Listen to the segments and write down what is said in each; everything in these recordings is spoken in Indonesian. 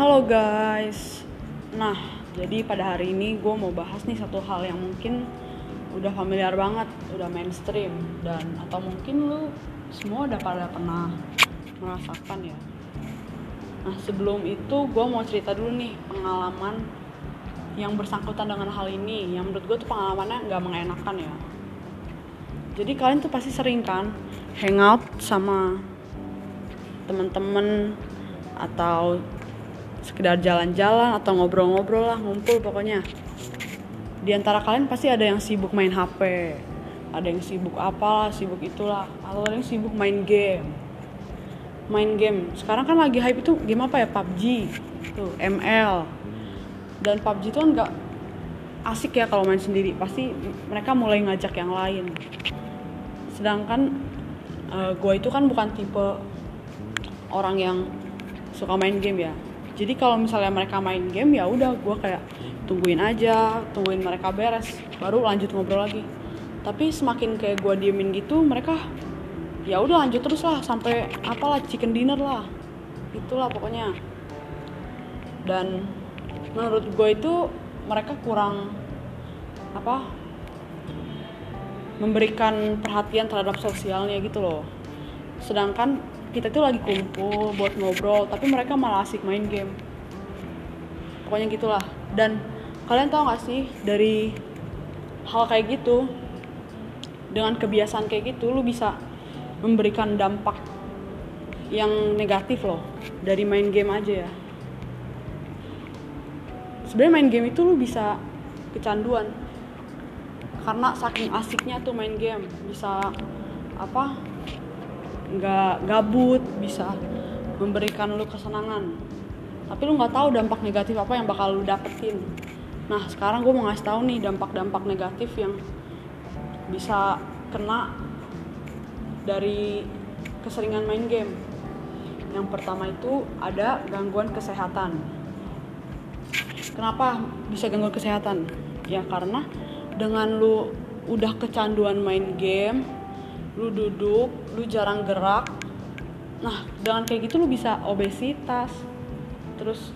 Halo guys. Nah, jadi pada hari ini gue mau bahas nih satu hal yang mungkin udah familiar banget, udah mainstream dan atau mungkin lu semua udah pada pernah merasakan ya. Nah, sebelum itu gue mau cerita dulu nih pengalaman yang bersangkutan dengan hal ini yang menurut gue tuh pengalamannya nggak mengenakan ya. Jadi kalian tuh pasti sering kan hangout sama temen-temen atau sekedar jalan-jalan atau ngobrol-ngobrol lah ngumpul pokoknya. Di antara kalian pasti ada yang sibuk main HP ada yang sibuk apalah sibuk itulah atau ada yang sibuk main game. Main game. Sekarang kan lagi hype itu game apa ya? PUBG tuh ML dan PUBG itu kan nggak asik ya kalau main sendiri. Pasti mereka mulai ngajak yang lain. Sedangkan uh, gue itu kan bukan tipe orang yang suka main game ya jadi kalau misalnya mereka main game ya udah gue kayak tungguin aja tungguin mereka beres baru lanjut ngobrol lagi. Tapi semakin kayak gue diemin gitu mereka ya udah lanjut terus lah sampai apalah chicken dinner lah. Itulah pokoknya. Dan menurut gue itu mereka kurang apa memberikan perhatian terhadap sosialnya gitu loh. Sedangkan kita tuh lagi kumpul buat ngobrol tapi mereka malah asik main game. Pokoknya gitulah. Dan kalian tau gak sih dari hal kayak gitu dengan kebiasaan kayak gitu lu bisa memberikan dampak yang negatif loh dari main game aja ya. Sebenarnya main game itu lu bisa kecanduan karena saking asiknya tuh main game bisa apa nggak gabut bisa memberikan lu kesenangan. Tapi lu nggak tahu dampak negatif apa yang bakal lu dapetin. Nah sekarang gue mau ngasih tahu nih dampak-dampak negatif yang bisa kena dari keseringan main game. Yang pertama itu ada gangguan kesehatan. Kenapa bisa gangguan kesehatan? Ya karena dengan lu udah kecanduan main game lu duduk lu jarang gerak. Nah dengan kayak gitu lu bisa obesitas terus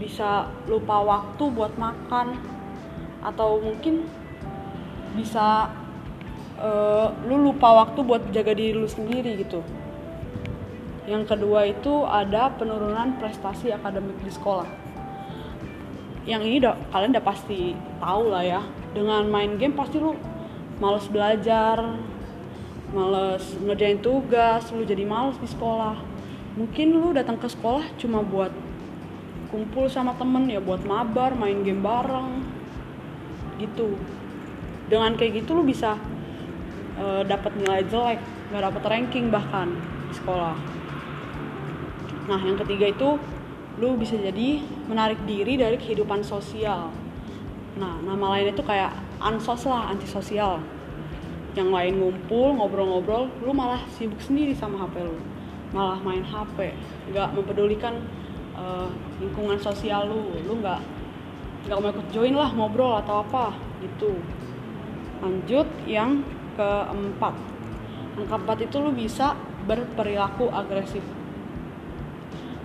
bisa lupa waktu buat makan atau mungkin bisa uh, lu lupa waktu buat jaga diri lu sendiri gitu. Yang kedua itu ada penurunan prestasi akademik di sekolah. Yang ini udah kalian udah pasti tahu lah ya. Dengan main game pasti lu males belajar males ngerjain tugas lu jadi males di sekolah. Mungkin lu datang ke sekolah cuma buat kumpul sama temen ya buat mabar main game bareng gitu. Dengan kayak gitu lu bisa uh, dapat nilai jelek nggak dapat ranking bahkan di sekolah. Nah yang ketiga itu lu bisa jadi menarik diri dari kehidupan sosial. Nah nama lainnya itu kayak ansos lah antisosial yang lain ngumpul ngobrol-ngobrol lu malah sibuk sendiri sama HP lu. Malah main HP nggak mempedulikan uh, lingkungan sosial lu. Lu nggak nggak mau ikut join lah ngobrol atau apa gitu. Lanjut yang keempat. Yang keempat itu lu bisa berperilaku agresif.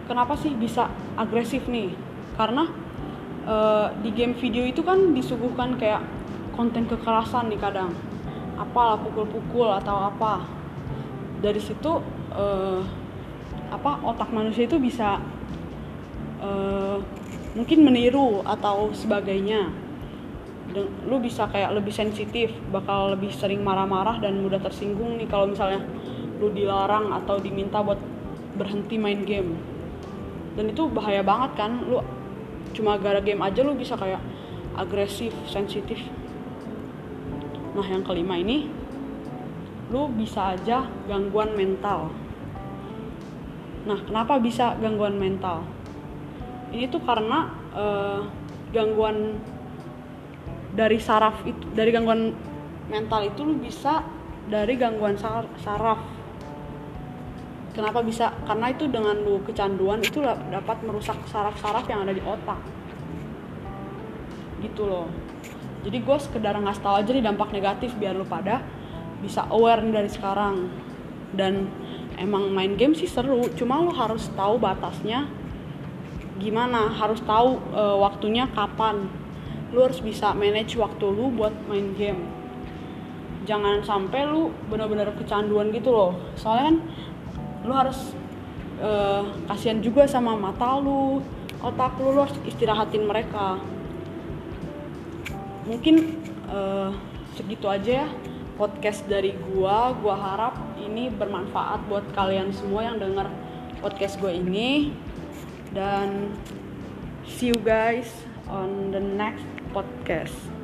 Kenapa sih bisa agresif nih? Karena uh, di game video itu kan disuguhkan kayak konten kekerasan nih kadang apalah pukul-pukul atau apa. Dari situ uh, apa otak manusia itu bisa uh, mungkin meniru atau sebagainya. Lu bisa kayak lebih sensitif bakal lebih sering marah-marah dan mudah tersinggung nih kalau misalnya lu dilarang atau diminta buat berhenti main game. Dan itu bahaya banget kan lu cuma gara game aja lu bisa kayak agresif sensitif Nah, yang kelima ini lu bisa aja gangguan mental. Nah, kenapa bisa gangguan mental? Ini tuh karena uh, gangguan dari saraf itu, dari gangguan mental itu lu bisa dari gangguan sar saraf. Kenapa bisa? Karena itu dengan lu kecanduan itu dapat merusak saraf-saraf yang ada di otak. Gitu loh jadi gue sekedar ngasih tau aja nih dampak negatif biar lu pada bisa aware nih dari sekarang. Dan emang main game sih seru cuma lu harus tahu batasnya gimana harus tahu uh, waktunya kapan. Lu harus bisa manage waktu lu buat main game. Jangan sampai lu benar-benar kecanduan gitu loh. Soalnya kan lu harus uh, kasihan juga sama mata lu otak lu, lu harus istirahatin mereka mungkin uh, segitu aja ya podcast dari gua. Gua harap ini bermanfaat buat kalian semua yang dengar podcast gue ini. Dan see you guys on the next podcast